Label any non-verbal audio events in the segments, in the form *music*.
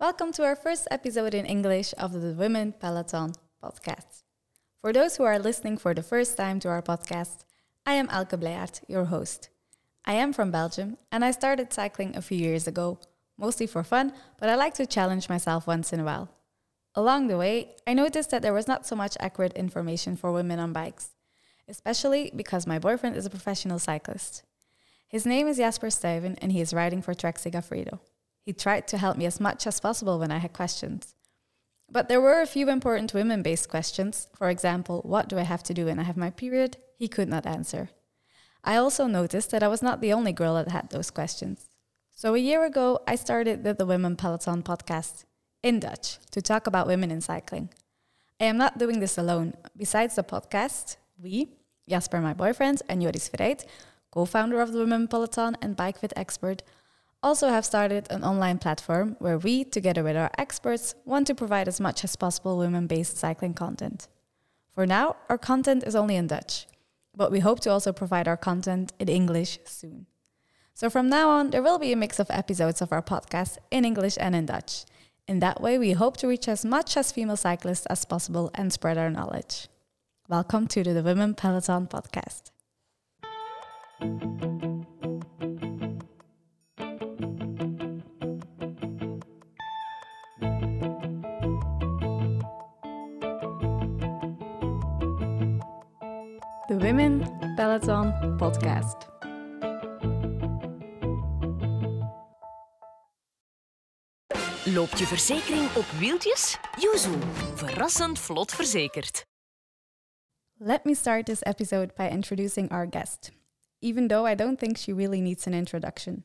Welcome to our first episode in English of the Women Peloton podcast. For those who are listening for the first time to our podcast, I am Alke Blijaert, your host. I am from Belgium and I started cycling a few years ago, mostly for fun, but I like to challenge myself once in a while. Along the way, I noticed that there was not so much accurate information for women on bikes, especially because my boyfriend is a professional cyclist. His name is Jasper Stuyven and he is riding for Trek Segafredo. He tried to help me as much as possible when I had questions. But there were a few important women based questions. For example, what do I have to do when I have my period? He could not answer. I also noticed that I was not the only girl that had those questions. So a year ago, I started the, the Women Peloton podcast in Dutch to talk about women in cycling. I am not doing this alone. Besides the podcast, we, Jasper, my boyfriend, and Joris Vreit, co founder of the Women Peloton and Bike Fit expert, also have started an online platform where we, together with our experts, want to provide as much as possible women based cycling content. For now, our content is only in Dutch, but we hope to also provide our content in English soon. So from now on, there will be a mix of episodes of our podcast in English and in Dutch. In that way, we hope to reach as much as female cyclists as possible and spread our knowledge. Welcome to the Women Peloton podcast. Women Peloton Podcast. Loopt je verzekering op wieltjes? Yuzu, verrassend vlot verzekerd. Let me start this episode by introducing our guest, even though I don't think she really needs an introduction.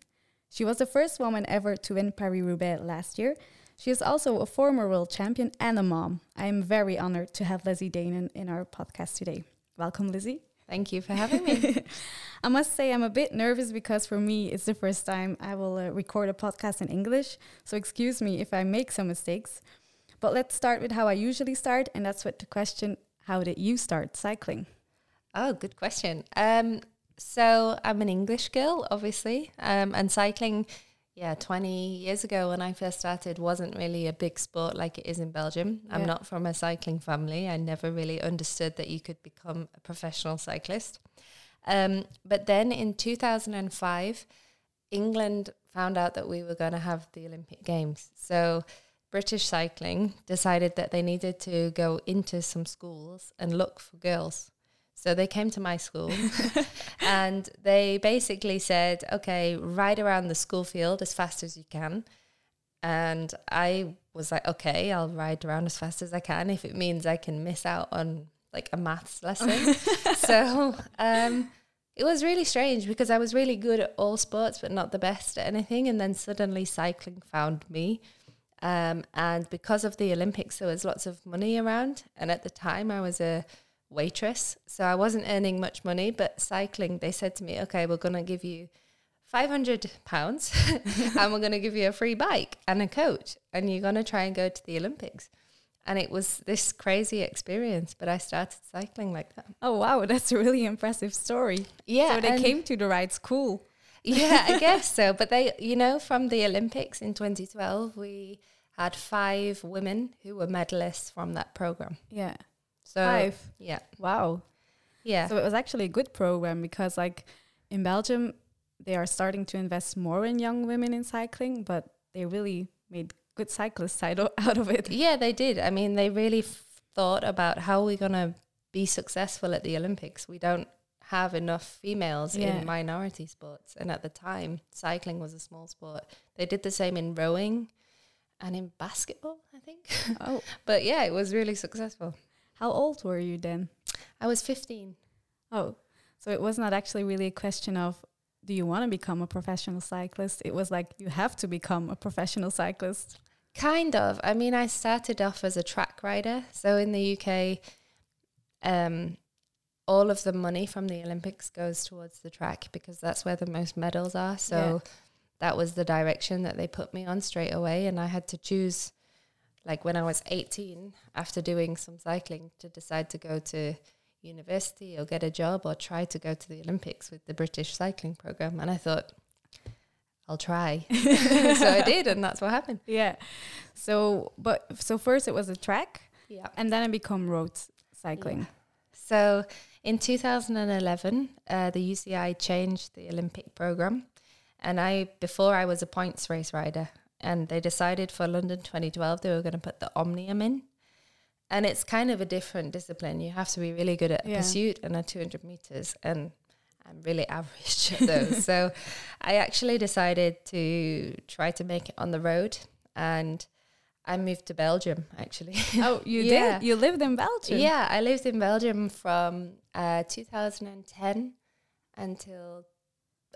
She was the first woman ever to win Paris Roubaix last year. She is also a former world champion and a mom. I am very honored to have Lizzie Deignan in our podcast today. Welcome, Lizzie. Thank you for having me. *laughs* I must say, I'm a bit nervous because for me, it's the first time I will uh, record a podcast in English. So, excuse me if I make some mistakes. But let's start with how I usually start, and that's with the question How did you start cycling? oh, good question. Um, so I'm an English girl, obviously, um, and cycling. Yeah, 20 years ago when I first started wasn't really a big sport like it is in Belgium. Yeah. I'm not from a cycling family. I never really understood that you could become a professional cyclist. Um, but then in 2005, England found out that we were going to have the Olympic Games. So British cycling decided that they needed to go into some schools and look for girls. So they came to my school *laughs* and they basically said, okay, ride around the school field as fast as you can. And I was like, okay, I'll ride around as fast as I can if it means I can miss out on like a maths lesson. *laughs* so um, it was really strange because I was really good at all sports, but not the best at anything. And then suddenly cycling found me. Um, and because of the Olympics, there was lots of money around. And at the time, I was a waitress. So I wasn't earning much money, but cycling, they said to me, okay, we're going to give you 500 pounds *laughs* and we're going to give you a free bike and a coach. And you're going to try and go to the Olympics. And it was this crazy experience, but I started cycling like that. Oh, wow, that's a really impressive story. Yeah. So they came to the right school. yeah, I *laughs* guess so. But they, you know, from the Olympics in 2012, we had five women who were medalists from that program. Yeah. So Five. yeah, Wow. yeah, So it was actually a good program because, like, in Belgium, they are starting to invest more in young women in cycling, but they really made good cyclists *laughs* out of, out of it. yeah. They did. I mean, they really f- thought about how we're gonna be successful at the Olympics. We don't have enough females Yeah. in minority sports, and at the time, cycling was a small sport. They did the same in rowing and in basketball, I think. *laughs* Oh, but yeah, it was really successful. How old were you then? I was 15. Oh, so it was not actually really a question of do you want to become a professional cyclist? It was like you have to become a professional cyclist. Kind of. I mean, I started off as a track rider. So in the UK, um, all of the money from the Olympics goes towards the track because that's where the most medals are. So that was the direction that they put me on straight away. And I had to choose, like when I was 18, after doing some cycling, to decide to go to university or get a job or try to go to the Olympics with the British cycling program. And I thought, I'll try. *laughs* so I did, and that's what happened. Yeah. So, but so first it was a track, Yeah. and then it become road cycling. So in 2011, uh, the UCI changed the Olympic program, and I before I was a points race rider, and they decided for London 2012 they were going to put the Omnium in, and it's kind of a different discipline. You have to be really good at Yeah. pursuit and at 200 meters, and I'm really *laughs* average at those. so I actually decided to try to make it on the road, and I moved to Belgium actually. *laughs* Oh, you Yeah. did? You lived in Belgium? Yeah, I lived in Belgium from uh, 2010 until,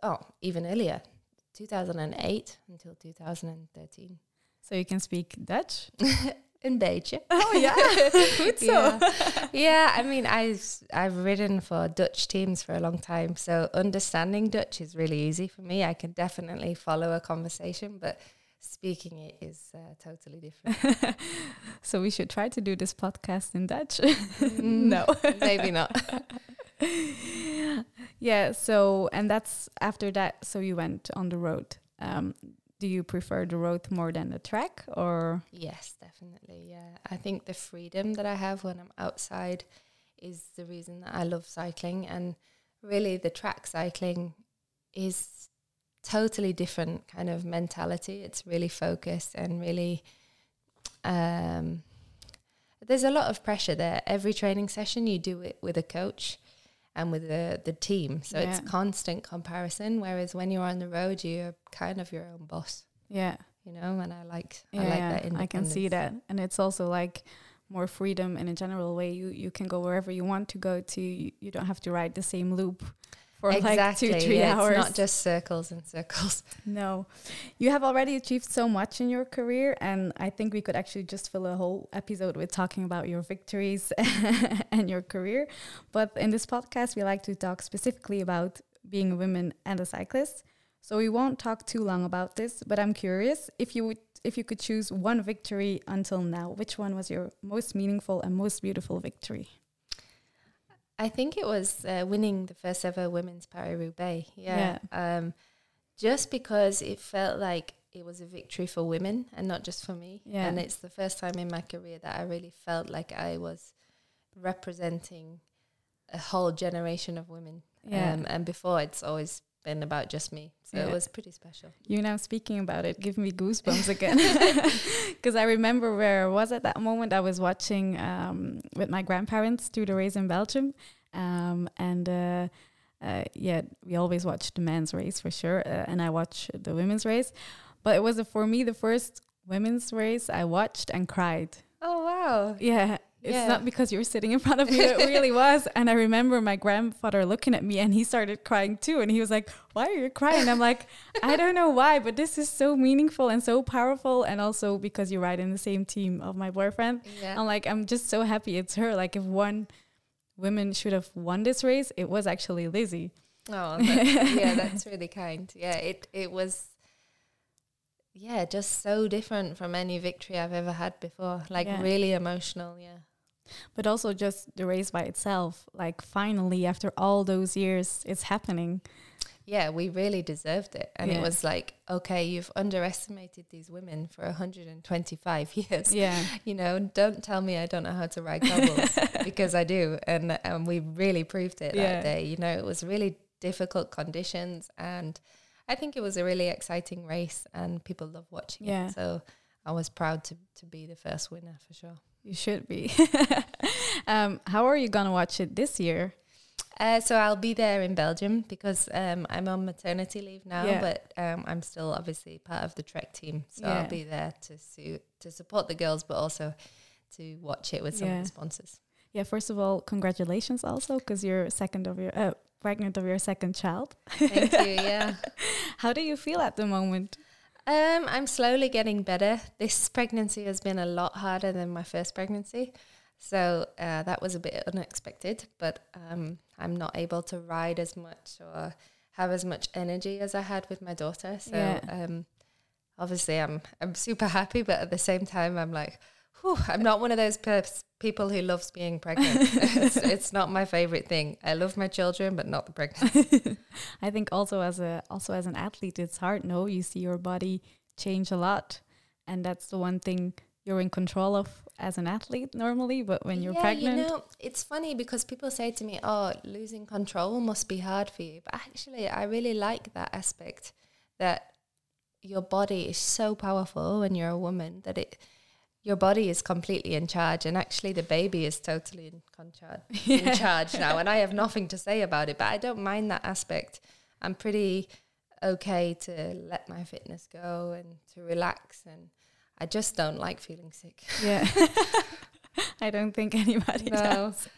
oh, even earlier, 2008 until 2013 So you can speak Dutch? *laughs* in Belgium. Oh yeah, *laughs* Goed zo. *laughs* Yeah. yeah, I mean, I've I've ridden for Dutch teams for a long time, so understanding Dutch is really easy for me. I can definitely follow a conversation, but speaking it is uh, totally different. so we should try to do this podcast in Dutch. Mm, no. maybe not. Yeah. So and that's after that. So you went on the road. Um, do you prefer the road more than the track, or Yes, definitely. Yeah. I think the freedom that I have when I'm outside is the reason that I love cycling. And really, the track cycling is totally different kind of mentality. It's really focused and really. Um, there's a lot of pressure there. Every training session, you do it with a coach and with the, the team. So it's constant comparison. Whereas when you're on the road, you're kind of your own boss yeah? you know, and I like Yeah, I like yeah, that I can see that, and it's also like more freedom in a general way. You you can go wherever you want to go to. You, you don't have to ride the same loop for exactly. like two three yeah, hours. It's not just circles and circles. *laughs* No, you have already achieved so much in your career, and I think we could actually just fill a whole episode with talking about your victories *laughs* and your career. But in this podcast, we like to talk specifically about being a woman and a cyclist. So we won't talk too long about this, but I'm curious if you would if you could choose one victory until now, which one was your most meaningful and most beautiful victory? I think it was uh, winning the first ever women's Paris Roubaix. Yeah. Um, just because it felt like it was a victory for women and not just for me. Yeah. And it's the first time in my career that I really felt like I was representing a whole generation of women. Yeah. Um, and before, it's always been about just me. So Yeah. it was pretty special. You now speaking about it, give me goosebumps *laughs* again. *laughs* Because I remember where I was at that moment. I was watching um, with my grandparents do the race in Belgium, um, and uh, uh, yeah, we always watch the men's race for sure, uh, and I watch the women's race. But it was for me the first women's race I watched and cried. Oh, wow. Yeah. It's Yeah. not because you're sitting in front of me. It really *laughs* was. And I remember my grandfather looking at me and he started crying too. And he was like, Why are you crying? I'm like, I don't know why, but this is so meaningful and so powerful. And also because you ride in the same team of my boyfriend. Yeah. I'm like, I'm just so happy it's her. Like, if one woman should have won this race, it was actually Lizzie. Oh, that, yeah, that's *laughs* really kind. Yeah, it it was. Yeah, just so different from any victory I've ever had before. Like Yeah. really emotional. Yeah. But also just the race by itself. Like, finally, after all those years, it's happening. Yeah, we really deserved it, and Yeah. it was like, okay, you've underestimated these women for 125 *laughs* years. Yeah. You know, don't tell me I don't know how to ride cobbles *laughs* because I do, and and we really proved it Yeah. that day. You know, it was really difficult conditions, and I think it was a really exciting race, and people love watching Yeah. it. So I was proud to to be the first winner for sure. You should be. *laughs* um, how are you gonna watch it this year? Uh, so I'll be there in Belgium because um, I'm on maternity leave now, Yeah. but um, I'm still obviously part of the Trek team. So Yeah. I'll be there to su- to support the girls, but also to watch it with some Yeah. of the sponsors. Yeah, first of all, congratulations also because you're second of your uh, pregnant of your second child. Thank you. *laughs* Yeah. How do you feel at the moment? Um, I'm slowly getting better. This pregnancy has been a lot harder than my first pregnancy. So uh, that was a bit unexpected, but um, I'm not able to ride as much or have as much energy as I had with my daughter. So Yeah. um, obviously, I'm I'm super happy, but at the same time, I'm like, whew, I'm not one of those people who loves being pregnant. *laughs* it's, it's not my favorite thing. I love my children, but not the pregnancy. *laughs* I think also as a also as an athlete, it's hard. No, you see your body change a lot, and that's the one thing you're in control of as an athlete normally. But when you're yeah, pregnant, you know, it's funny because people say to me, "Oh, losing control must be hard for you." But actually, I really like that aspect that your body is so powerful when you're a woman that it your body is completely in charge and actually the baby is totally in, conchar- *laughs* in charge now and i have nothing to say about it but i don't mind that aspect i'm pretty okay to let my fitness go and to relax and i just don't like feeling sick yeah. *laughs* *laughs* I don't think anybody No. does.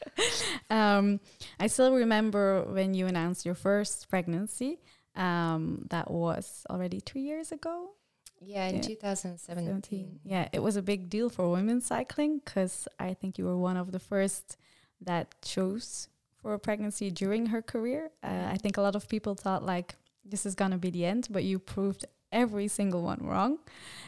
Um, I still remember when you announced your first pregnancy. Um, that was already two years ago. Yeah in Yeah. 2017 17. Yeah, it was a big deal for women cycling because I think you were one of the first that chose for a pregnancy during her career. Uh, I think a lot of people thought like this is gonna be the end, but you proved every single one wrong.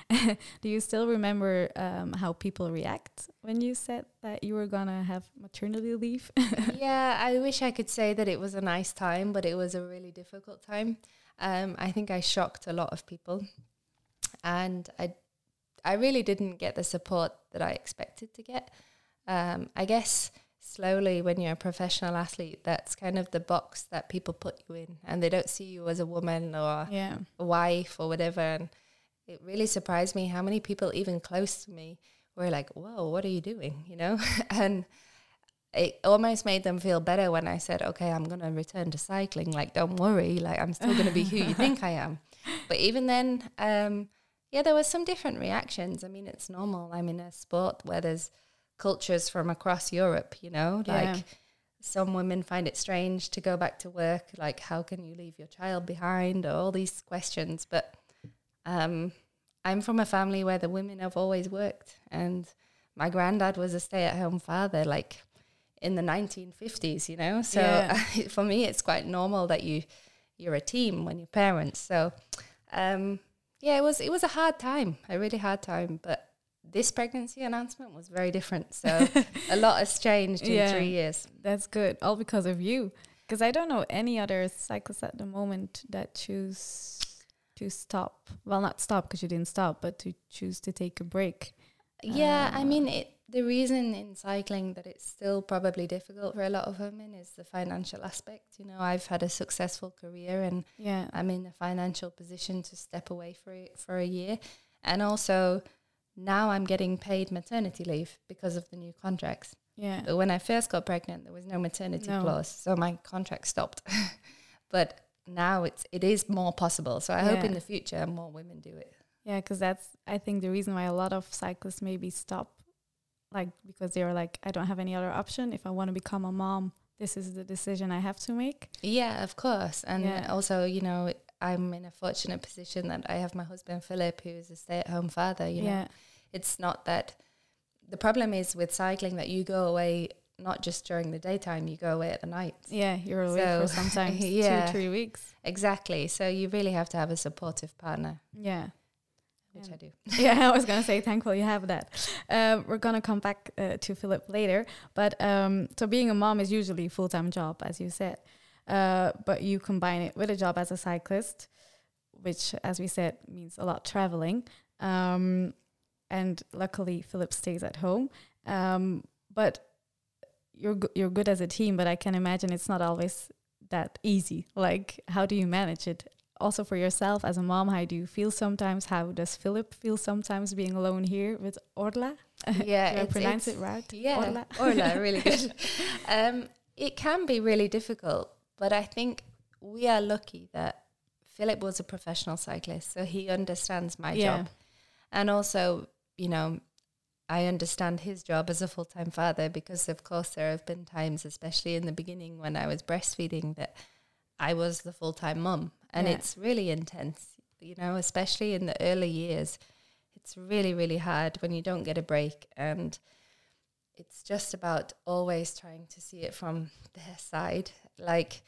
*laughs* Do you still remember um, how people react when you said that you were gonna have maternity leave? *laughs* yeah, I wish I could say that it was a nice time, but it was a really difficult time. Um, I think I shocked a lot of people, and I, I really didn't get the support that I expected to get. Um, I guess slowly, when you're a professional athlete, that's kind of the box that people put you in, and they don't see you as a woman or yeah, a wife or whatever. And it really surprised me how many people, even close to me, were like, "Whoa, what are you doing?" You know, *laughs* and it almost made them feel better when I said, "Okay, I'm going to return to cycling. Like, don't worry. Like, I'm still going to be who you think I am." *laughs* But even then, um, yeah, there were some different reactions. I mean, it's normal. I'm in a sport where there's cultures from across Europe. You know, Yeah. like some women find it strange to go back to work. Like, how can you leave your child behind? Or all these questions. But um, I'm from a family where the women have always worked, and my granddad was a stay-at-home father, like in the 1950s. You know, so Yeah. *laughs* for me, it's quite normal that you you're a team when you're parents. So um, yeah, it was it was a hard time, a really hard time, but. This pregnancy announcement was very different. So *laughs* a lot has changed in Yeah. three years. that's good. All because of you. Because I don't know any other cyclists at the moment that choose to stop. Well, not stop because you didn't stop, but to choose to take a break. Yeah, I Uh, mean, it, the reason in cycling that it's still probably difficult for a lot of women is the financial aspect. You know, I've had a successful career and Yeah. I'm in a financial position to step away for a, for a year, and also now I'm getting paid maternity leave because of the new contracts. Yeah. But when I first got pregnant, there was no maternity No. clause, so my contract stopped. *laughs* but now it's it is more possible. So I hope in the future more women do it. Yeah, because that's I think the reason why a lot of cyclists maybe stop, like because they're like, I don't have any other option. If I want to become a mom, this is the decision I have to make. Yeah, of course. And Yeah. also, you know, I'm in a fortunate position that I have my husband Philip, who is a stay-at-home father. You know, yeah, it's not that. The problem is with cycling that you go away not just during the daytime, you go away at the night. yeah, you're away for *laughs* sometimes yeah. two, three weeks. Exactly. So you really have to have a supportive partner, Yeah. Which Yeah. I do. *laughs* yeah, I was gonna say thankful you have that. Um, we're gonna come back uh, to Philip later, but um, so being a mom is usually a full time job, as you said, uh, but you combine it with a job as a cyclist, which, as we said, means a lot traveling. Um, and luckily, Philip stays at home. Um, but you're go- you're good as a team, but I can imagine it's not always that easy. Like, how do you manage it? Also, for yourself as a mom, how do you feel sometimes? How does Philip feel sometimes being alone here with Orla? *laughs* Yeah, I pronounce it right? Yeah, Orla. Orla, really *laughs* good. um, it can be really difficult, but I think we are lucky that Philip was a professional cyclist, so he understands my Yeah. job, and also, you know, I understand his job as a full time father because, of course, there have been times, especially in the beginning when I was breastfeeding, that I was the full time mum, and Yeah. it's really intense. You know, especially in the early years, it's really really hard when you don't get a break and it's just about always trying to see it from their side. Like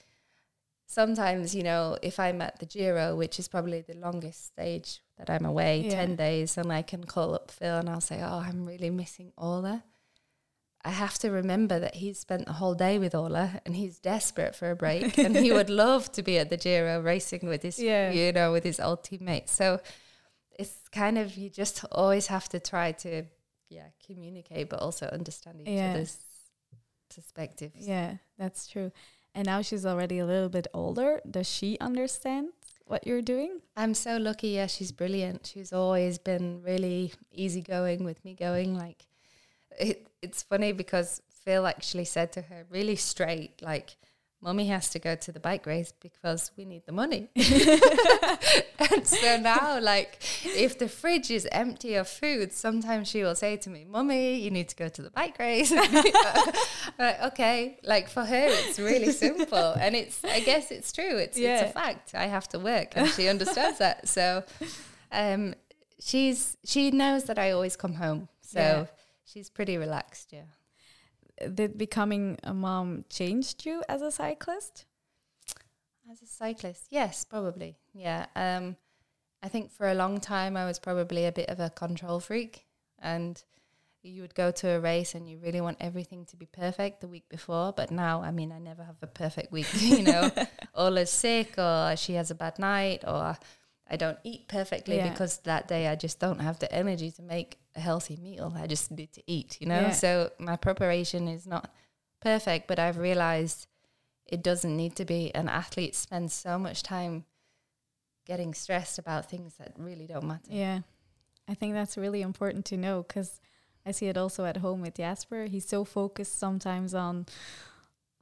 sometimes, you know, if I'm at the Giro, which is probably the longest stage that I'm away Yeah. 10 days and I can call up Phil and I'll say, Oh, I'm really missing Orla. I have to remember that he's spent the whole day with Orla and he's desperate for a break and he would *laughs* love to be at the Giro racing with his, Yeah. you know, with his old teammates. So it's kind of, you just always have to try to, yeah, communicate, but also understand each Yeah. other's perspectives. Yeah, that's true. And now she's already a little bit older. Does she understand what you're doing? I'm so lucky. Yeah, she's brilliant. She's always been really easygoing with me going. Like, it, it's funny because Phil actually said to her really straight, like, Mummy has to go to the bike race because we need the money. *laughs* and so now, like, if the fridge is empty of food, sometimes she will say to me, Mummy, you need to go to the bike race. *laughs* like, okay. Like, for her, it's really simple. And it's, I guess it's true. It's, it's a fact. I have to work. And she understands that. So, um, she's, she knows that I always come home. So Yeah. She's pretty relaxed. Yeah. Did becoming a mom changed you as a cyclist? As a cyclist, yes, probably. Yeah. Um, I think for a long time I was probably a bit of a control freak, and you would go to a race and you really want everything to be perfect the week before. But now, I mean, I never have a perfect week. *laughs* You know, *laughs* Orla's sick, or she has a bad night, or I don't eat perfectly Yeah. because that day I just don't have the energy to make a healthy meal. I just need to eat. You know, Yeah. so my preparation is not perfect, but I've realized it doesn't need to be. An athlete spends so much time getting stressed about things that really don't matter. Yeah, I think that's really important to know because I see it also at home with Jasper. He's so focused sometimes on,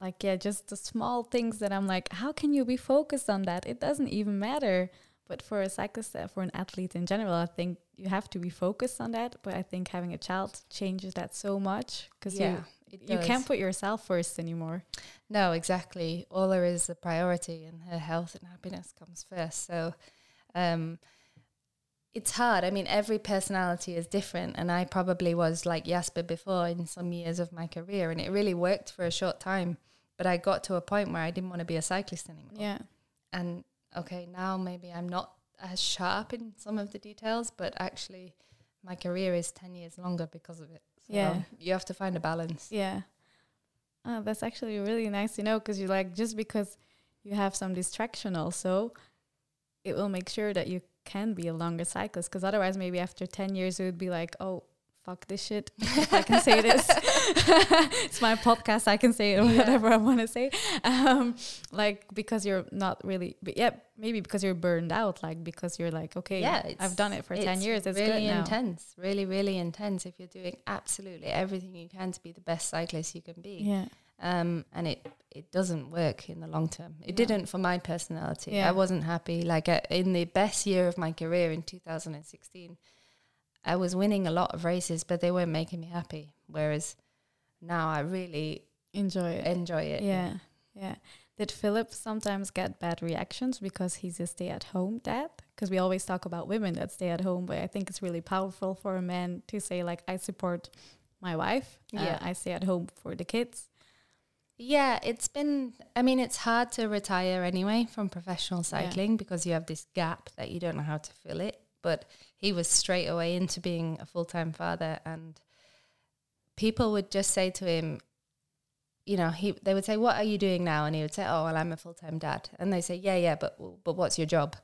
like, yeah, just the small things that I'm like, how can you be focused on that? It doesn't even matter. But for a cyclist, uh, for an athlete in general, I think you have to be focused on that. But I think having a child changes that so much because Yeah, you you does. can't put yourself first anymore. No, exactly. Orla is a priority, and her health and happiness comes first. So, um, it's hard. I mean, every personality is different, and I probably was like Jasper before in some years of my career, and it really worked for a short time. But I got to a point where I didn't want to be a cyclist anymore. Yeah, And okay, now maybe I'm not as sharp in some of the details, but actually, my career is ten years longer because of it. So Yeah. you have to find a balance. Yeah. Oh, that's actually really nice to know because you're like, just because you have some distraction also, it will make sure that you can be a longer cyclist. Because otherwise, maybe after 10 years, it would be like, oh, fuck this shit. I can say this. *laughs* it's my podcast. I can say it *laughs* Yeah. whatever I want to say. Um, like, because you're not really, but yeah, maybe because you're burned out. Like, because you're like, okay, yeah, I've done it for 10 years. It's really intense, really, really intense. If you're doing absolutely everything you can to be the best cyclist you can be, Yeah. um, and it it doesn't work in the long term. It No. didn't for my personality. Yeah. I wasn't happy. Like uh, in the best year of my career in 2016, I was winning a lot of races, but they weren't making me happy. Whereas now I really Enjoy it. enjoy it. Yeah, yeah. Did Philip sometimes get bad reactions because he's a stay-at-home dad? Because we always talk about women that stay at home, but I think it's really powerful for a man to say like, "I support my wife. uh, Yeah. I stay at home for the kids." Yeah, it's been, I mean, it's hard to retire anyway from professional cycling because you have this gap that you don't know how to fill it. But he was straight away into being a full time father, and people would just say to him, you know, he they would say, "What are you doing now?" And he would say, "Oh, well, I'm a full time dad." And they say, "Yeah, yeah, but but what's your job?"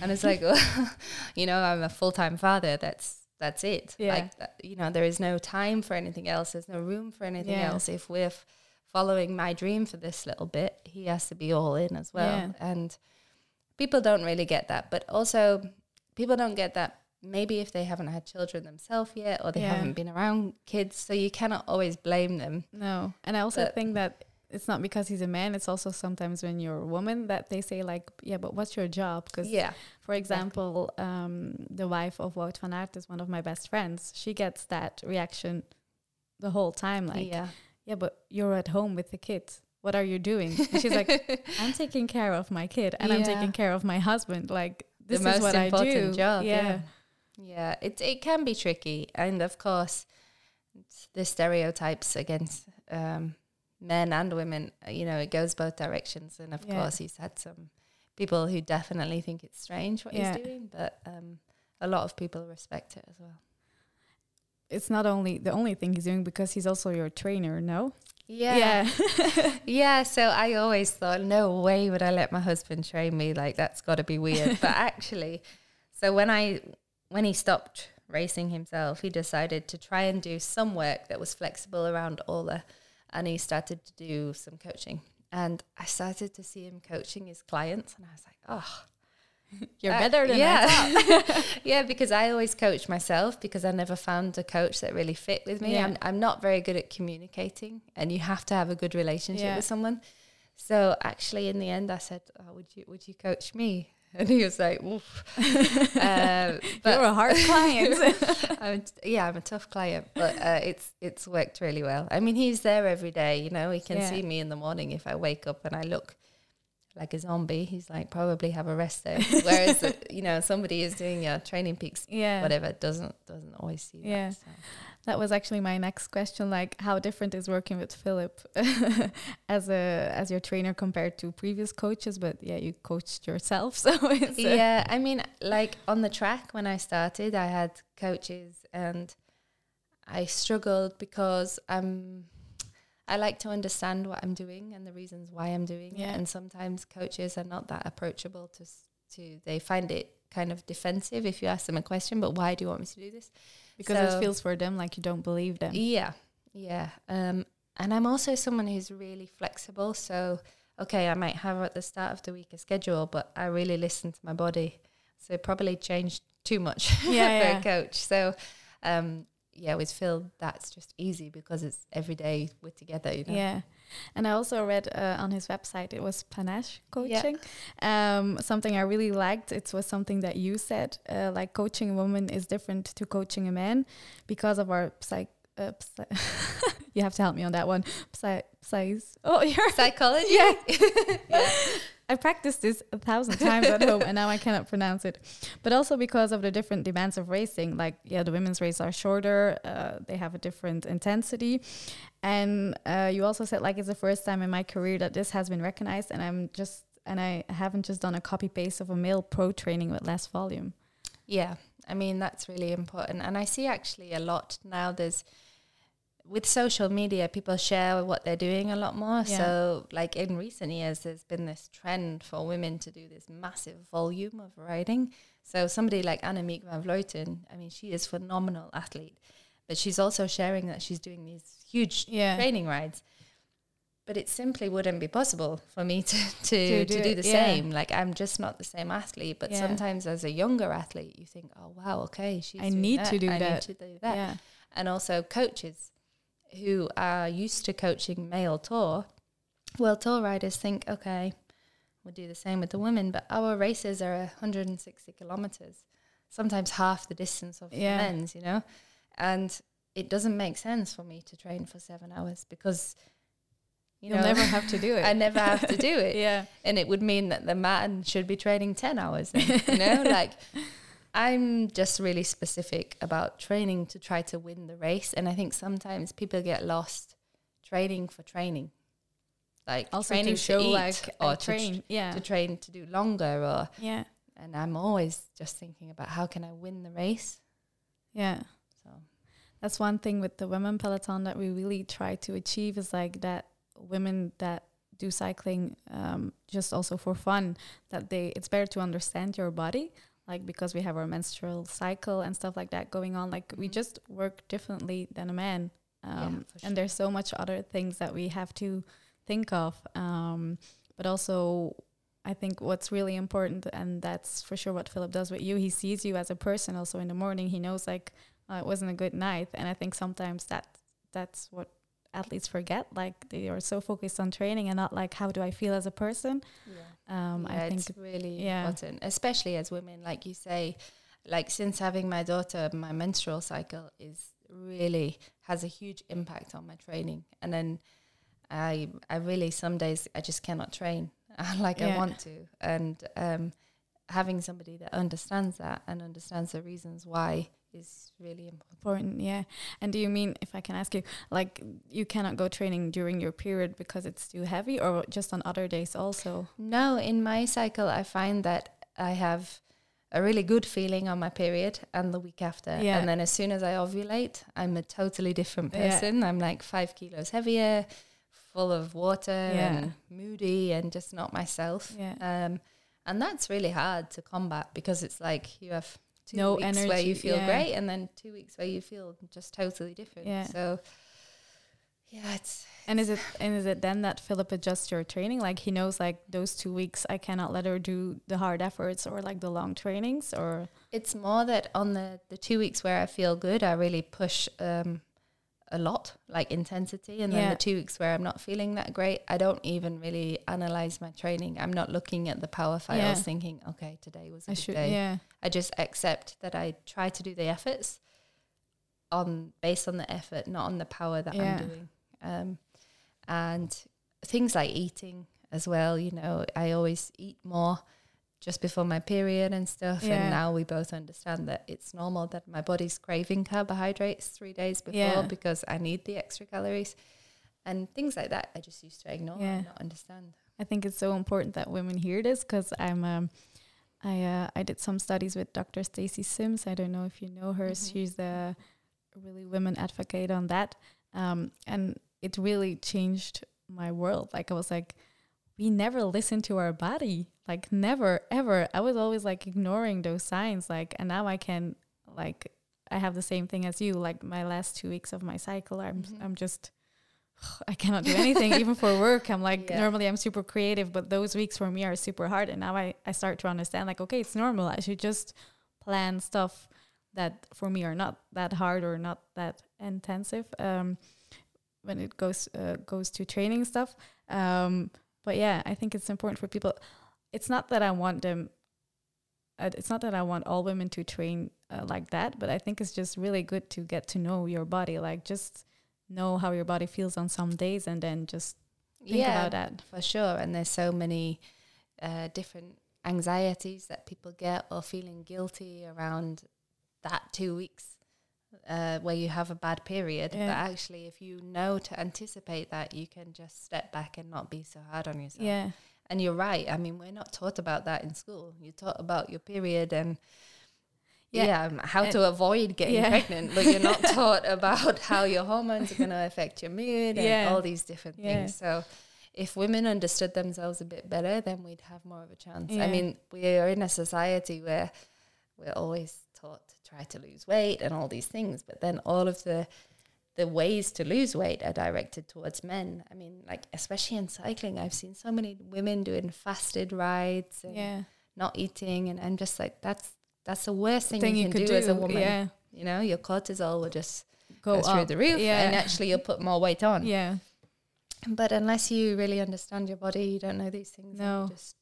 and it's like, *laughs* you know, I'm a full time father. That's that's it. Yeah. Like, that, you know, there is no time for anything else. There's no room for anything Yeah. else. If we're f- following my dream for this little bit, he has to be all in as well. Yeah. And people don't really get that. But also, people don't get that maybe if they haven't had children themselves yet or they Yeah. haven't been around kids. So you cannot always blame them. No, and I also But- think that it's not because he's a man. It's also sometimes when you're a woman that they say like, "Yeah, but what's your job?" Because Yeah. For example, um, the wife of Wout van Aert is one of my best friends. She gets that reaction the whole time, like, yeah. "Yeah, but you're at home with the kids. What are you doing?" And she's like, *laughs* "I'm taking care of my kid, and I'm taking care of my husband. Like, this is most what I important do." job. yeah, Yeah. Yeah, it it can be tricky, and of course, the stereotypes against um, men and women. uh, You know, it goes both directions, and of Yeah. course, he's had some people who definitely think it's strange what Yeah. he's doing, but um, a lot of people respect it as well. It's not only the only thing he's doing because he's also your trainer, no? Yeah. Yeah, *laughs* *laughs* yeah. so I always thought, no way would I let my husband train me. Like that's got to be weird. *laughs* but actually, so when I when he stopped racing himself, he decided to try and do some work that was flexible around Orla, and he started to do some coaching. And I started to see him coaching his clients, and I was like, oh, You're uh, better than yeah. *laughs* yeah, because I always coach myself because I never found a coach that really fit with me. Yeah. I'm, I'm not very good at communicating, and you have to have a good relationship Yeah. with someone. So actually, in the end, I said, oh, "Would you would you coach me?" *laughs* And he was like, "Oof." *laughs* uh, but You're a hard client. I'm, t- yeah, I'm a tough client, but uh, it's it's worked really well. I mean, he's there every day. You know, he can Yeah. see me in the morning if I wake up and I look like a zombie. He's like probably have a rest day. *laughs* Whereas uh, you know somebody is doing your TrainingPeaks, yeah. whatever, doesn't doesn't always see that. Yeah. so. That was actually my next question. Like, how different is working with Philip *laughs* as a as your trainer compared to previous coaches? But yeah, you coached yourself, *laughs* so it's uh, yeah, I mean, like on the track when I started, I had coaches and I struggled because I'm I like to understand what I'm doing and the reasons why I'm doing Yeah. it. And sometimes coaches are not that approachable to to they find it kind of defensive if you ask them a question. But why do you want me to do this? because So- it feels for them like you don't believe them. Yeah, yeah. Um, and I'm also someone who's really flexible. So, okay, I might have at the start of the week a schedule, but I really listen to my body. So it probably changed too much *laughs* Yeah, for yeah. a coach. So, um, yeah, with Phil, that's just easy because it's every day we're together. You know. Yeah. And I also read uh, on his website it was panache Yeah. coaching. Um, something I really liked. It was something that you said, uh, like coaching a woman is different to coaching a man because of our psych. Uh, psy- *laughs* you have to help me on that one. Psy, psys. Oh, *laughs* you're Psychology. yeah. *laughs* I practiced this a thousand *laughs* times at home and now I cannot pronounce it. But also because of the different demands of racing. Like, yeah, the women's races are shorter, uh, they have a different intensity. And uh, you also said, like, it's the first time in my career that this has been recognized. And I'm just, and I haven't just done a copy paste of a male pro training with less volume. Yeah, I mean that's really important, and I see actually a lot now. There's with social media, people share what they're doing a lot more. Yeah. So, like in recent years, there's been this trend for women to do this massive volume of riding. So, somebody like Annemiek van Vleuten, I mean, she is phenomenal athlete, but she's also sharing that she's doing these huge Yeah. training rides. But it simply wouldn't be possible for me *laughs* to to, To to, do do, it, the yeah. same. Like I'm just not the same athlete. But sometimes as a younger athlete, you think, oh wow, okay, she's I doing need that. to do I that. Need to do that. Yeah. And also coaches who are used to coaching male tour. Well, tour riders think, okay, we'll do the same with the women, but our races are 160 kilometers, sometimes half the distance of Yeah. the men's, you know, and it doesn't make sense for me to train for seven hours because you You'll know never have to do *laughs* it. I never have to do *laughs* it yeah. and it would mean that the man should be training 10 hours then, you know *laughs* like i'm just really specific about training to try to win the race and i think sometimes people get lost training for training like Also training to show eat like or to, tr- train. yeah. to train to do longer or yeah. and i'm always just thinking about how can i win the race Yeah. so That's one thing with the women peloton that we really try to achieve is like that women that do cycling um, just also for fun that they it's better to understand your body like because we have our menstrual cycle and stuff like that going on like we Mhm. just work differently than a man Yeah, um, for and there's so much other things that we have to think of um, but also I think what's really important, and that's for sure what Philip does with you, he sees you as a person also in the morning. He knows like uh, it wasn't a good night. And I think sometimes that that's what athletes forget. Like they are so focused on training and not like how do I feel as a person. yeah Um, yeah, I think it's really yeah. important, especially as women, like you say. Like since having my daughter, my menstrual cycle is really has a huge impact on my training, and then I I really some days I just cannot train *laughs* like I want to, and um, having somebody that understands that and understands the reasons why is really important. yeah and do you mean if i can ask you like you cannot go training during your period because it's too heavy or just on other days also No, in my cycle, I find that I have a really good feeling on my period and the week after. Yeah. And then as soon as I ovulate, I'm a totally different person. Yeah. I'm like five kilos heavier, full of water Yeah. and moody and just not myself. yeah Um, and that's really hard to combat because it's like you have two No weeks where energy, you feel yeah. great and then two weeks where you feel just totally different. Yeah. So yeah, it's and is it and is it then that philip adjusts your training like he knows like those two weeks i cannot let her do the hard efforts or like the long trainings or it's more that on the the two weeks where I feel good, I really push um, a lot, like intensity, and then the two weeks where I'm not feeling that great, I don't even really analyze my training. I'm not looking at the power files, Yeah. thinking, okay, today was a i good should day. yeah I just accept that I try to do the efforts on based on the effort, not on the power that Yeah. I'm doing. Um, and things like eating as well. You know, I always eat more just before my period and stuff. Yeah. And now we both understand that it's normal that my body's craving carbohydrates three days before Yeah. because I need the extra calories. And things like that, I just used to ignore Yeah. and not understand. I think it's so important that women hear this because I'm um, I uh, I did some studies with Dr. Stacy Sims. I don't know if you know her. Mhm. She's the really women advocate on that, um, and it really changed my world. Like I was like, we never listen to our body, like never ever. I was always like ignoring those signs, like, and now I can like I have the same thing as you. Like my last two weeks of my cycle, I'm Mhm. I'm just *sighs* I cannot do anything even for work. I'm like Yeah. normally I'm super creative, but those weeks for me are super hard. And now I, I start to understand like, okay, it's normal. I should just plan stuff that for me are not that hard or not that intensive um, when it goes uh, goes to training stuff. Um, but yeah, I think it's important for people. It's not that I want them. Uh, it's not that I want all women to train uh, like that, but I think it's just really good to get to know your body. Like just know how your body feels on some days, and then just think about that. for sure. And there's so many uh, different anxieties that people get or feeling guilty around that two weeks uh, where you have a bad period. Yeah. But actually, if you know to anticipate that, you can just step back and not be so hard on yourself. Yeah, And you're right. I mean, we're not taught about that in school. You're taught about your period and Yeah. yeah, um, how And- to avoid getting Yeah. pregnant, but you're not *laughs* taught about how your hormones are going to affect your mood and Yeah. all these different things. So, if women understood themselves a bit better, then we'd have more of a chance. I mean, we are in a society where we're always taught try to lose weight and all these things, but then all of the the ways to lose weight are directed towards men. I mean, like especially in cycling, I've seen so many women doing fasted rides and yeah. not eating, and I'm just like, that's that's the worst thing, Thing you, you can could do, as a woman. yeah. You know, your cortisol will just Go go, through up. the roof, Yeah. and actually you'll put more weight on. Yeah, But unless you really understand your body, you don't know these things. and you No. just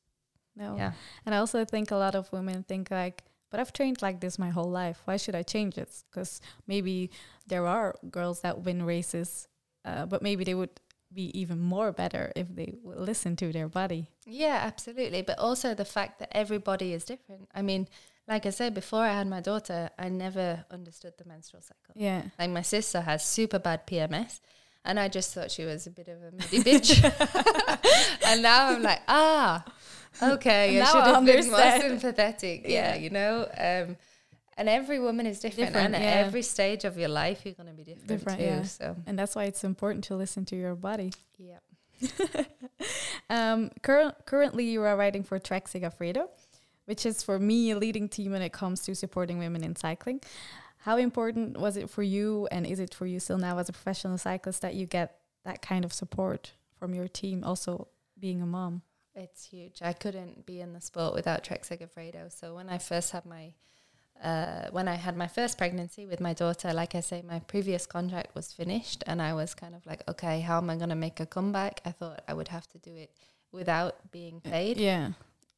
no. yeah, And I also think a lot of women think like, but I've trained like this my whole life. Why should I change it? Because maybe there are girls that win races, uh, but maybe they would be even more better if they would listen to their body. yeah, absolutely. But also the fact that everybody is different. I mean, like I said before, I had my daughter. I never understood the menstrual cycle. Yeah. Like my sister has super bad PMS, and I just thought she was a bit of a moody *laughs* bitch. *laughs* and now I'm like, ah, okay, I Now should I have been more sympathetic. Yeah, Yeah. you know. Um, and every woman is different, Different, and yeah. at every stage of your life, you're going to be different, Different, too. yeah. So And that's why it's important to listen to your body. yeah. *laughs* um, cur- currently, you are writing for Trek Segafredo, which is for me a leading team when it comes to supporting women in cycling. How important was it for you, and is it for you still now as a professional cyclist that you get that kind of support from your team, also being a mom? It's huge. I couldn't be in the sport without Trek Segafredo. So when I first had my uh, when I had my first pregnancy with my daughter, like I say, my previous contract was finished, and I was kind of like, okay, how am I going to make a comeback? I thought I would have to do it without being paid. Yeah,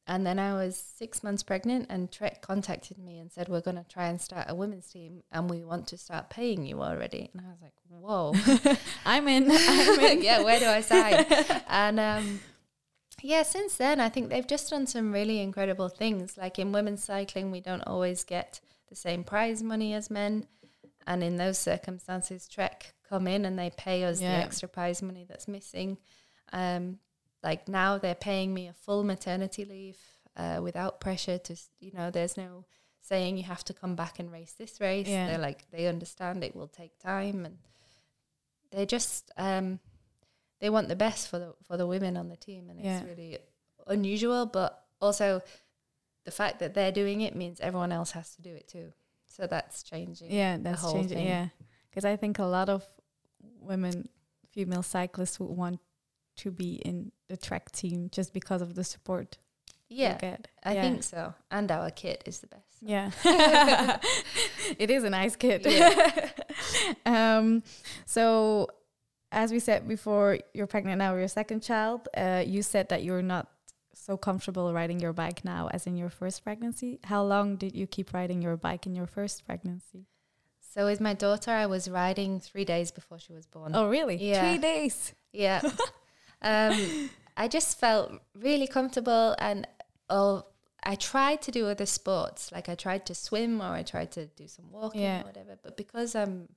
And then I was six months pregnant, and Trek contacted me and said, We're going to try and start a women's team, and we want to start paying you already. And I was like, Whoa. *laughs* I'm in. *laughs* I'm in. yeah, where do I sign? *laughs* and um, yeah, since then, I think they've just done some really incredible things. Like in women's cycling, we don't always get the same prize money as men. And in those circumstances, Trek come in and they pay us Yeah. the extra prize money that's missing. Um, like now they're paying me a full maternity leave uh, without pressure to, you know, there's no saying you have to come back and race this race. Yeah. They're like, they understand it will take time and they're just, um, they want the best for the, for the women on the team. And Yeah. it's really unusual, but also the fact that they're doing it means everyone else has to do it too. So that's changing. Yeah, that's whole changing. thing. Yeah, because I think a lot of women, female cyclists, would want to be in the Trek team just because of the support. Yeah, get. I Yeah. think so. And our kit is the best. so. Yeah, *laughs* *laughs* it is a nice kit. *laughs* um, so, as we said before, you're pregnant now with your second child. Uh, you said that you're not so comfortable riding your bike now as in your first pregnancy. How long did you keep riding your bike in your first pregnancy? So with my daughter, I was riding three days before she was born. Oh, really? Yeah. Three days. Yeah. *laughs* um, I just felt really comfortable and oh, I tried to do other sports. Like I tried to swim or I tried to do some walking Yeah. or whatever. But because I'm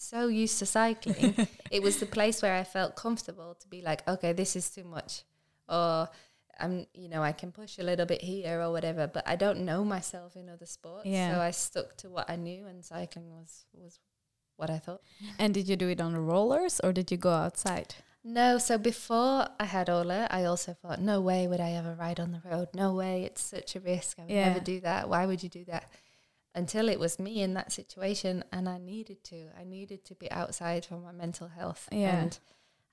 so used to cycling, *laughs* it was the place where I felt comfortable to be like, okay, this is too much. Or I'm, you know, I can push a little bit here or whatever, but I don't know myself in other sports. Yeah. So I stuck to what I knew and cycling was, was what I thought. And did you do it on the rollers or did you go outside? No, so before I had Orla, I also thought, no way would I ever ride on the road. No way, it's such a risk. I would Yeah. never do that. Why would you do that? Until it was me in that situation, and I needed to. I needed to be outside for my mental health. Yeah. And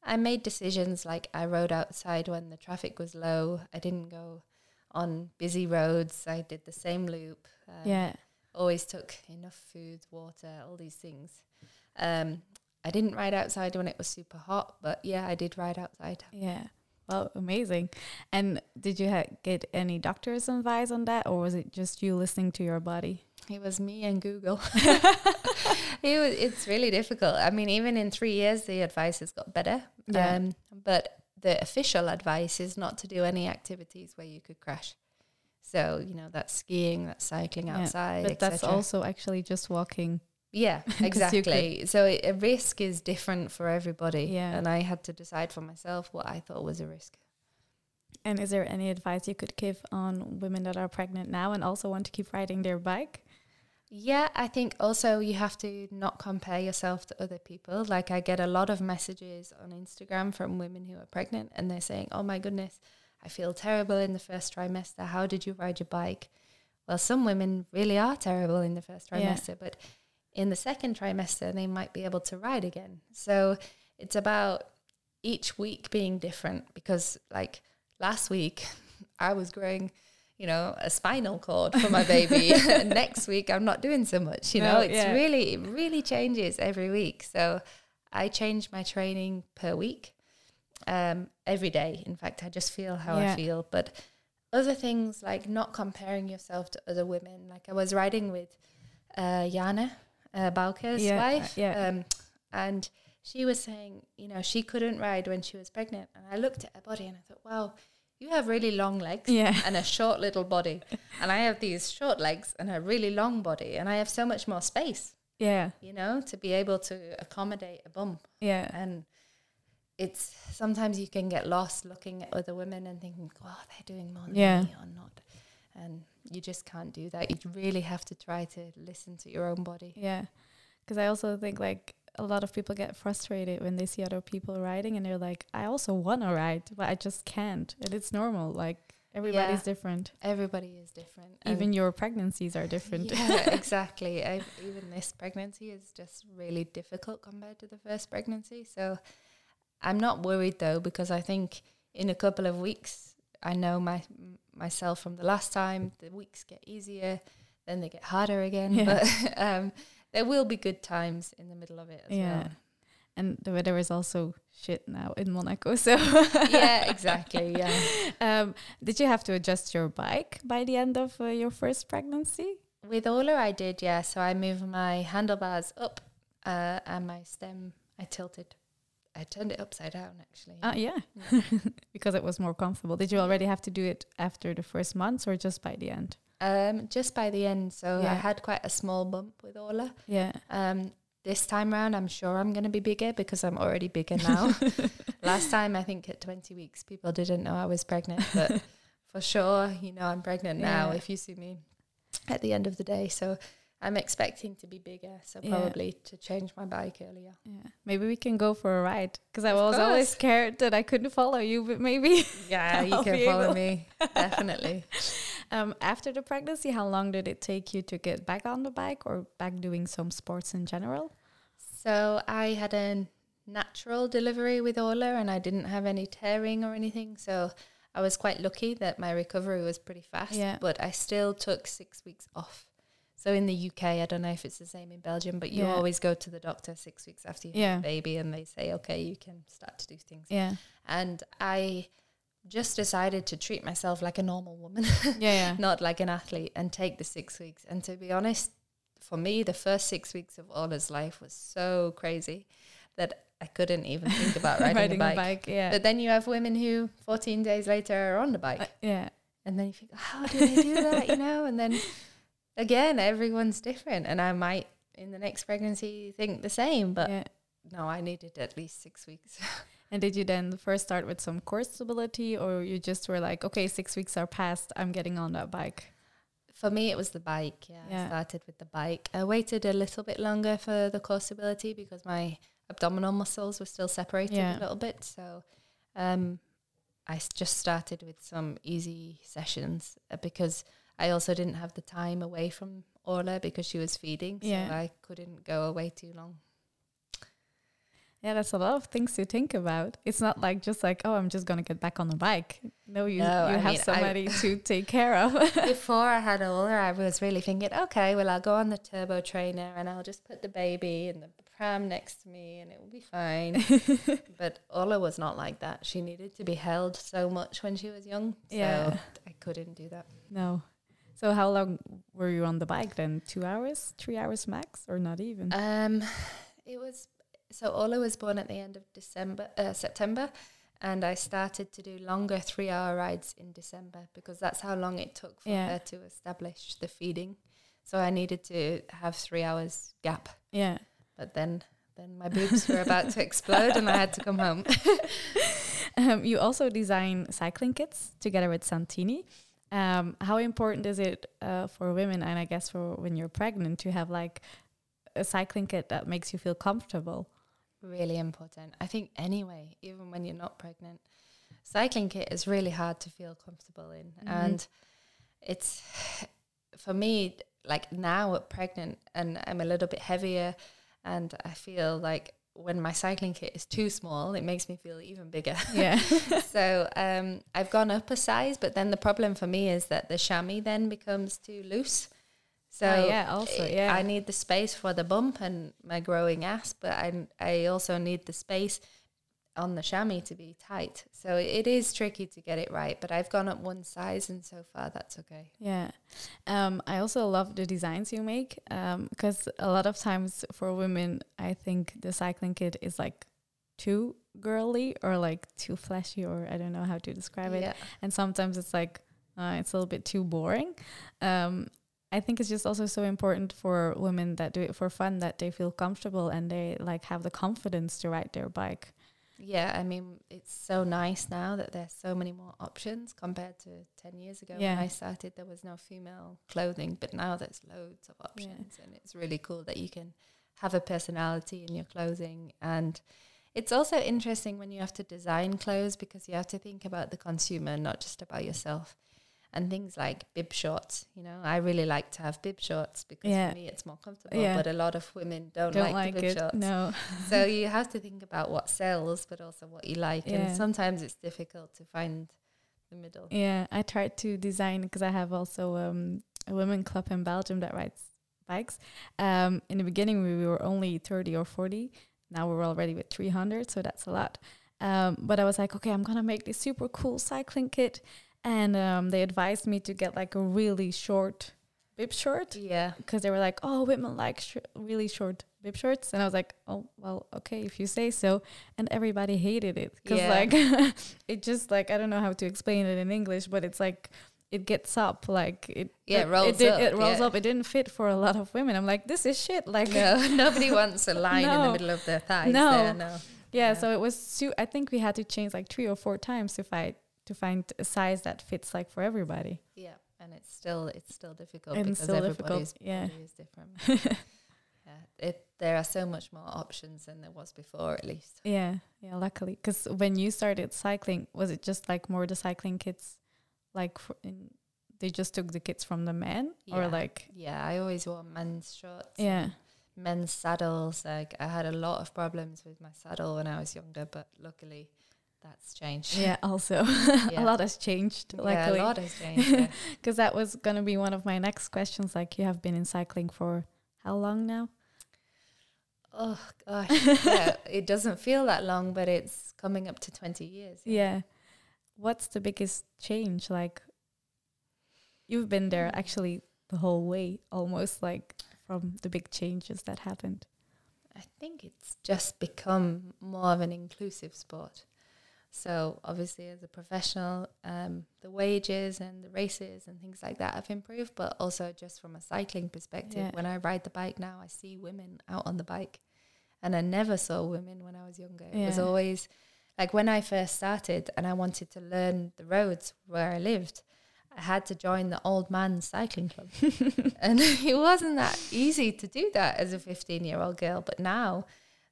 I made decisions like I rode outside when the traffic was low. I didn't go on busy roads. I did the same loop. Um, yeah. always took enough food, water, all these things. Um, I didn't ride outside when it was super hot, but yeah, I did ride outside. Yeah. Well, amazing. And did you ha- get any doctor's advice on that or was it just you listening to your body? It was me and Google. *laughs* *laughs* it was, it's really difficult. I mean, even in three years, the advice has got better. Yeah. Um, but the official advice is not to do any activities where you could crash. So, you know, that's skiing, that's cycling Yeah, outside. But that's also actually just walking. Yeah, *laughs* exactly. So it, a risk is different for everybody. Yeah. And I had to decide for myself what I thought was a risk. And is there any advice you could give on women that are pregnant now and also want to keep riding their bike? Yeah, I think also you have to not compare yourself to other people. Like I get a lot of messages on Instagram from women who are pregnant and they're saying, "Oh my goodness, I feel terrible in the first trimester. How did you ride your bike?" Well, some women really are terrible in the first Yeah. trimester, but in the second trimester they might be able to ride again. So it's about each week being different because like last week *laughs* I was growing you know, a spinal cord for my baby. *laughs* *laughs* Next week, I'm not doing so much. You know, it's yeah. really, it really changes every week. So I change my training per week, um, every day. In fact, I just feel how Yeah. I feel. But other things like not comparing yourself to other women. Like I was riding with uh, Jana uh, Bauke's Yeah, uh, wife, yeah. um, and she was saying, you know, she couldn't ride when she was pregnant. And I looked at her body and I thought, wow, you have really long legs Yeah. *laughs* and a short little body. and I have these short legs and a really long body. And I have so much more space, Yeah. you know, to be able to accommodate a bump. Yeah. And it's sometimes you can get lost looking at other women and thinking, oh, they're doing more than Yeah. me or not. And you just can't do that. You really have to try to listen to your own body. Yeah. Because I also think like a lot of people get frustrated when they see other people riding and they're like, I also want to ride, but I just can't. And it's normal. Like everybody's Yeah. different. Everybody is different. Even your pregnancies are different. Yeah, *laughs* exactly. I, even this pregnancy is just really difficult compared to the first pregnancy. So I'm not worried though because I think in a couple of weeks I know my myself from the last time. The weeks get easier, then they get harder again. Yeah. But *laughs* um, there will be good times in the middle of it as Yeah. well. And the weather is also shit now in Monaco. So Yeah, *laughs* exactly. Yeah. um, did you have to adjust your bike by the end of uh, your first pregnancy? With Orla, I did, yeah. So I moved my handlebars up uh, and my stem, I tilted. I turned it upside down, actually. Uh, yeah, *laughs* because it was more comfortable. Did you already have to do it after the first months or just by the end? Um, just by the end, so I had quite a small bump with Orla. Yeah. Um, this time round, I'm sure I'm going to be bigger because I'm already bigger now. *laughs* Last time, I think at 20 weeks, people didn't know I was pregnant, but *laughs* for sure, you know, I'm pregnant now if you see me at the end of the day. So I'm expecting to be bigger, so Yeah. probably to change my bike earlier. Yeah. Maybe we can go for a ride because I Of was always scared that I couldn't follow you, but maybe. Yeah, *laughs* you can follow able- me, definitely. Um, after the pregnancy, how long did it take you to get back on the bike or back doing some sports in general? So I had a natural delivery with Orla and I didn't have any tearing or anything. So I was quite lucky that my recovery was pretty fast. Yeah. But I still took six weeks off. So in the UK, I don't know if it's the same in Belgium, but you Yeah. always go to the doctor six weeks after you Yeah. have a baby and they say, okay, you can start to do things. Yeah. And I just decided to treat myself like a normal woman, *laughs* Yeah. Yeah. not like an athlete, and take the six weeks. And to be honest, for me, the first six weeks of Orla's life was so crazy that I couldn't even think *laughs* about riding, a bike. yeah. But then you have women who 14 days later are on the bike. Uh, yeah. and then you think, how do they do that? You know? And then again, everyone's different. And I might in the next pregnancy think the same. But yeah. no, I needed at least six weeks. *laughs* And did you then first start with some core stability or you just were like, okay, six weeks are past, I'm getting on that bike? For me, it was the bike. Yeah, Yeah. I started with the bike. I waited a little bit longer for the core stability because my abdominal muscles were still separated Yeah. a little bit. So um, I just started with some easy sessions uh, because I also didn't have the time away from Orla because she was feeding. So Yeah. I couldn't go away too long. Yeah, that's a lot of things to think about. It's not like just like, oh, I'm just gonna get back on the bike. No, you No, you I have mean, I- somebody *laughs* to take care of. Before I had Orla, I was really thinking, okay, well, I'll go on the turbo trainer and I'll just put the baby in the pram next to me and it will be fine. *laughs* but Orla was not like that. She needed to be held so much when she was young. So Yeah. I couldn't do that. no. So how long were you on the bike then? Two hours, three hours max, or not even? Um, it was so Orla was born at the end of December, uh, September, and I started to do longer three-hour rides in December because that's how long it took for Yeah. her to establish the feeding. So I needed to have three hours gap. yeah. But then, then my boobs were about to explode, and I had to come home. *laughs* Um, you also design cycling kits together with Santini. Um, how important is it uh, for women, and I guess for when you're pregnant, to have like a cycling kit that makes you feel comfortable? Really important. I think anyway, even when you're not pregnant, cycling kit is really hard to feel comfortable in, Mhm. and it's *sighs* for me like now pregnant, and I'm a little bit heavier, and I feel like when my cycling kit is too small, it makes me feel even bigger. *laughs* Yeah. *laughs* so um, I've gone up a size, but then the problem for me is that the chamois then becomes too loose. So Ah, yeah, also, yeah. I need the space for the bump and my growing ass, but I I also need the space on the chamois to be tight. So it is tricky to get it right, but I've gone up one size and so far that's okay. Yeah. Um, I also love the designs you make because a lot of times for women, I think the cycling kit is like too girly or like too flashy, or I don't know how to describe it. Yeah. And sometimes it's like uh, it's a little bit too boring. Um, I think it's just also so important for women that do it for fun that they feel comfortable and they like have the confidence to ride their bike. Yeah, I mean, it's so nice now that there's so many more options compared to 10 years ago Yeah. when I started. There was no female clothing, but now there's loads of options, and it's really cool that you can have a personality in your clothing. And it's also interesting when you have to design clothes because you have to think about the consumer, not just about yourself. And things like bib shorts, you know, I really like to have bib shorts because Yeah. for me it's more comfortable. Yeah. But a lot of women don't, Don't like, like, bib it. shorts No. *laughs* so you have to think about what sells, but also what you like. Yeah. And sometimes it's difficult to find the middle. Yeah, I tried to design because I have also um, a women club in Belgium that rides bikes. Um, in the beginning, we were only 30 or 40. Now we're already with 300, so that's a lot. Um, but I was like, okay, I'm going to make this super cool cycling kit. And um, they advised me to get like a really short bib short Yeah. because they were like, oh, women like sh- really short bib shorts. And I was like, oh, well, okay, if you say so. And everybody hated it because Yeah. like *laughs* it just like I don't know how to explain it in English, but it's like it gets up like it Yeah, it it, rolls did, up, it rolls yeah. up it didn't fit for a lot of women i'm like this is shit like No, *laughs* nobody wants a line in the middle of their thighs. No. there, no. yeah, Yeah. so it was su- i think we had to change like three or four times to find to find a size that fits like for everybody Yeah, and it's still it's still difficult And because still difficult, yeah. body is different. *laughs* yeah, it there are so much more options than there was before, at least. yeah yeah luckily because when you started cycling was it just like more the cycling kits like for in, they just took the kits from the men or like Yeah, I always wore men's shorts. yeah men's saddles. Like I had a lot of problems with my saddle when I was younger, but luckily that's changed. yeah also *laughs* Yeah. a lot has changed Yeah, a lot has changed. yeah. *laughs* because that was going to be one of my next questions like you have been in cycling for how long now oh gosh, *laughs* yeah, it doesn't feel that long, but it's coming up to twenty years. yeah what's the biggest change like you've been there Mm. actually the whole way almost like from the big changes that happened I think it's just become more of an inclusive sport. So obviously, as a professional, um, the wages and the races and things like that have improved. But also, just from a cycling perspective, Yeah. when I ride the bike now, I see women out on the bike, and I never saw women when I was younger. It was always like when I first started, and I wanted to learn the roads where I lived. I had to join the old man's cycling club. *laughs* and *laughs* it wasn't that easy to do that as a 15 year old girl. But now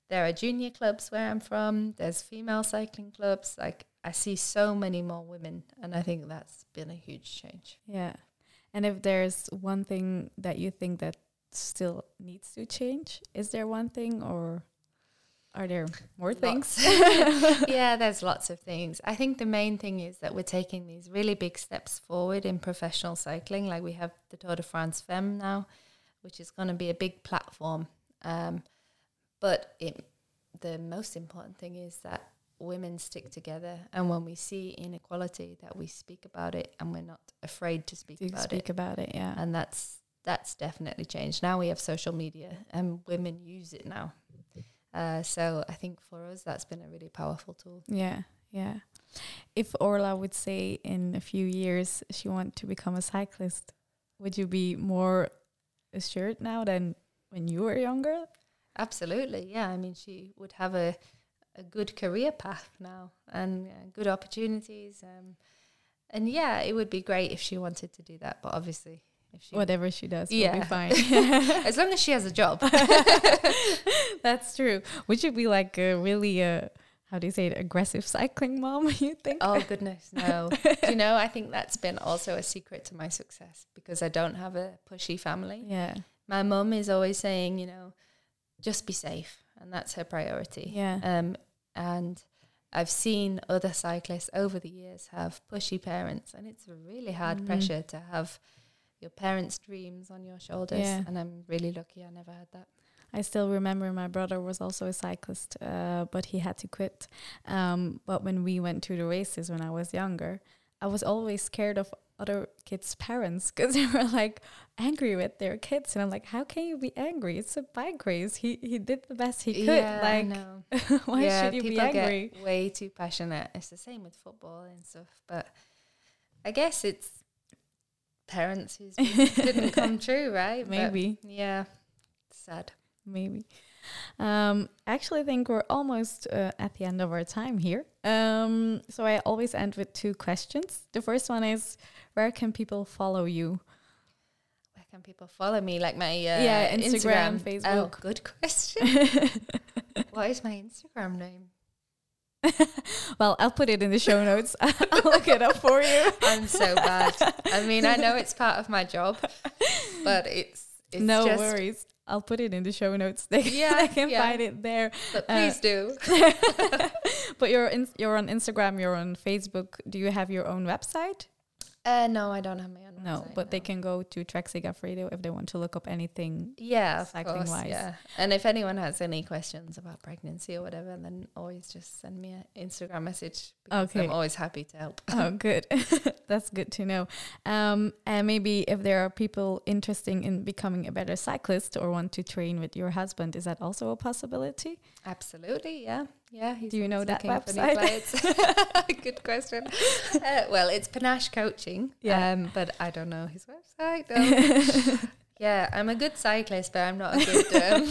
there are junior clubs where I'm from, there's female cycling clubs. Like I see so many more women, and I think that's been a huge change. yeah and if there's one thing that you think that still needs to change is there one thing or are there more things *laughs* *laughs* yeah, there's lots of things. I think the main thing is that we're taking these really big steps forward in professional cycling. Like we have the Tour de France Femme now, which is going to be a big platform. Um, but it, the most important thing is that women stick together, and when we see inequality, that we speak about it, and we're not afraid to speak to about speak it. about it yeah And that's that's definitely changed. Now we have social media, and women use it now. Uh, so I think for us, that's been a really powerful tool. Yeah, yeah. If Orla would say in a few years she want to become a cyclist, would you be more assured now than when you were younger? Absolutely, yeah. I mean, she would have a a good career path now and uh, good opportunities. Um, and yeah, it would be great if she wanted to do that. But obviously, if she Whatever she does will Yeah. be fine. *laughs* as long as she has a job. *laughs* That's true. Would you be like a really uh how do you say it, aggressive cycling mom, *laughs* you think? oh goodness, no. You know, I think that's been also a secret to my success because I don't have a pushy family. Yeah. My mum is always saying, you know, just be safe, and that's her priority. Yeah. Um, and I've seen other cyclists over the years have pushy parents, and it's a really hard Mhm. pressure to have your parents' dreams on your shoulders. Yeah. And I'm really lucky I never had that. I still remember my brother was also a cyclist, uh, but he had to quit. Um, but when we went to the races when I was younger, I was always scared of other kids' parents because *laughs* they were like angry with their kids, and I'm like, how can you be angry? It's a bike race. He he did the best he could. Yeah, I like, know. *laughs* why yeah, should you be people angry? get way too passionate. It's the same with football and stuff. But I guess it's parents whose dreams *laughs* didn't come true, right? But Maybe. yeah, sad. maybe. Um, I actually think we're almost uh, at the end of our time here. Um, so I always end with two questions. The first one is, where can people follow you? Where can people follow me? Like my uh, Yeah, Instagram, Oh, Facebook. good question. *laughs* what is my Instagram name? *laughs* well, I'll put it in the show notes. *laughs* I'll look it up for you. I'm so bad. I mean, I know it's part of my job, but it's, it's no worries. I'll put it in the show notes. *laughs* They, Yeah, they can yeah. find it there. But Uh, please do. *laughs* But you're in, you're on Instagram. You're on Facebook. Do you have your own website? Uh, no, I don't have my own. No, website, but they can go to Trek Segafredo if they want to look up anything. Yeah, cycling course, wise. Yeah, and if anyone has any questions about pregnancy or whatever, then always just send me an Instagram message. Because Okay. I'm always happy to help. *laughs* Oh, good. *laughs* That's good to know. Um, and maybe if there are people interested in becoming a better cyclist or want to train with your husband, is that also a possibility? Absolutely, yeah, Yeah, he's Do you know that website? *laughs* *laughs* Good question. *laughs* Uh, well, it's Panache Coaching. Yeah. Um, but I don't know his website. no. yeah, I'm a good cyclist, but I'm not a good um,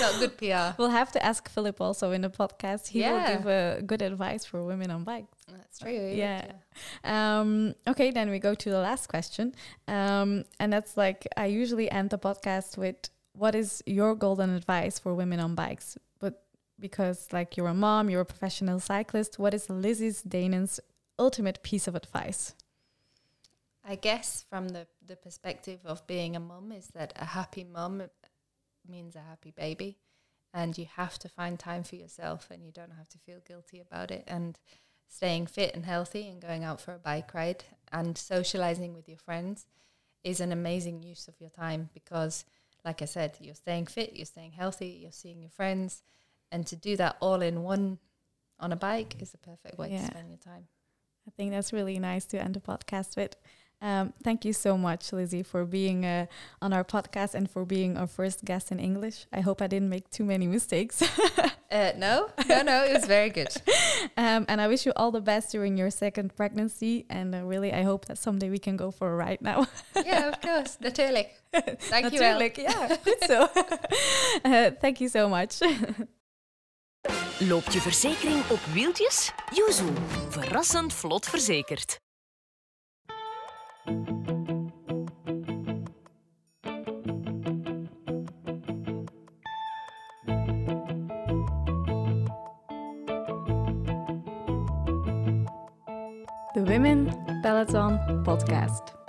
not good PR. We'll have to ask Philip also in the podcast. He will give uh, good advice for women on bikes. That's true. Yeah. Um, okay, then we go to the last question. Um, and that's like, I usually end the podcast with what is your golden advice for women on bikes? But because, like, you're a mom, you're a professional cyclist, what is Lizzie's Deignan's ultimate piece of advice? I guess from the, the perspective of being a mum is that a happy mum means a happy baby and you have to find time for yourself and you don't have to feel guilty about it and staying fit and healthy and going out for a bike ride and socializing with your friends is an amazing use of your time because like I said you're staying fit you're staying healthy you're seeing your friends and to do that all in one on a bike is the perfect way Yeah. to spend your time I think that's really nice to end the podcast with. Um, thank you so much, Lizzie, for being uh, on our podcast and for being our first guest in English. I hope I didn't make too many mistakes. *laughs* uh, no no no it was very good *laughs* um, and I wish you all the best during your second pregnancy. And uh, really, I hope that someday we can go for a ride now. *laughs* yeah, of course. Natuurlijk. Dankjewel. Natuurlijk, ja, goed zo. Uh, thank you so much. Loopt je verzekering op wieltjes? Yuzu. Verrassend vlot verzekerd. The Women Peloton Podcast.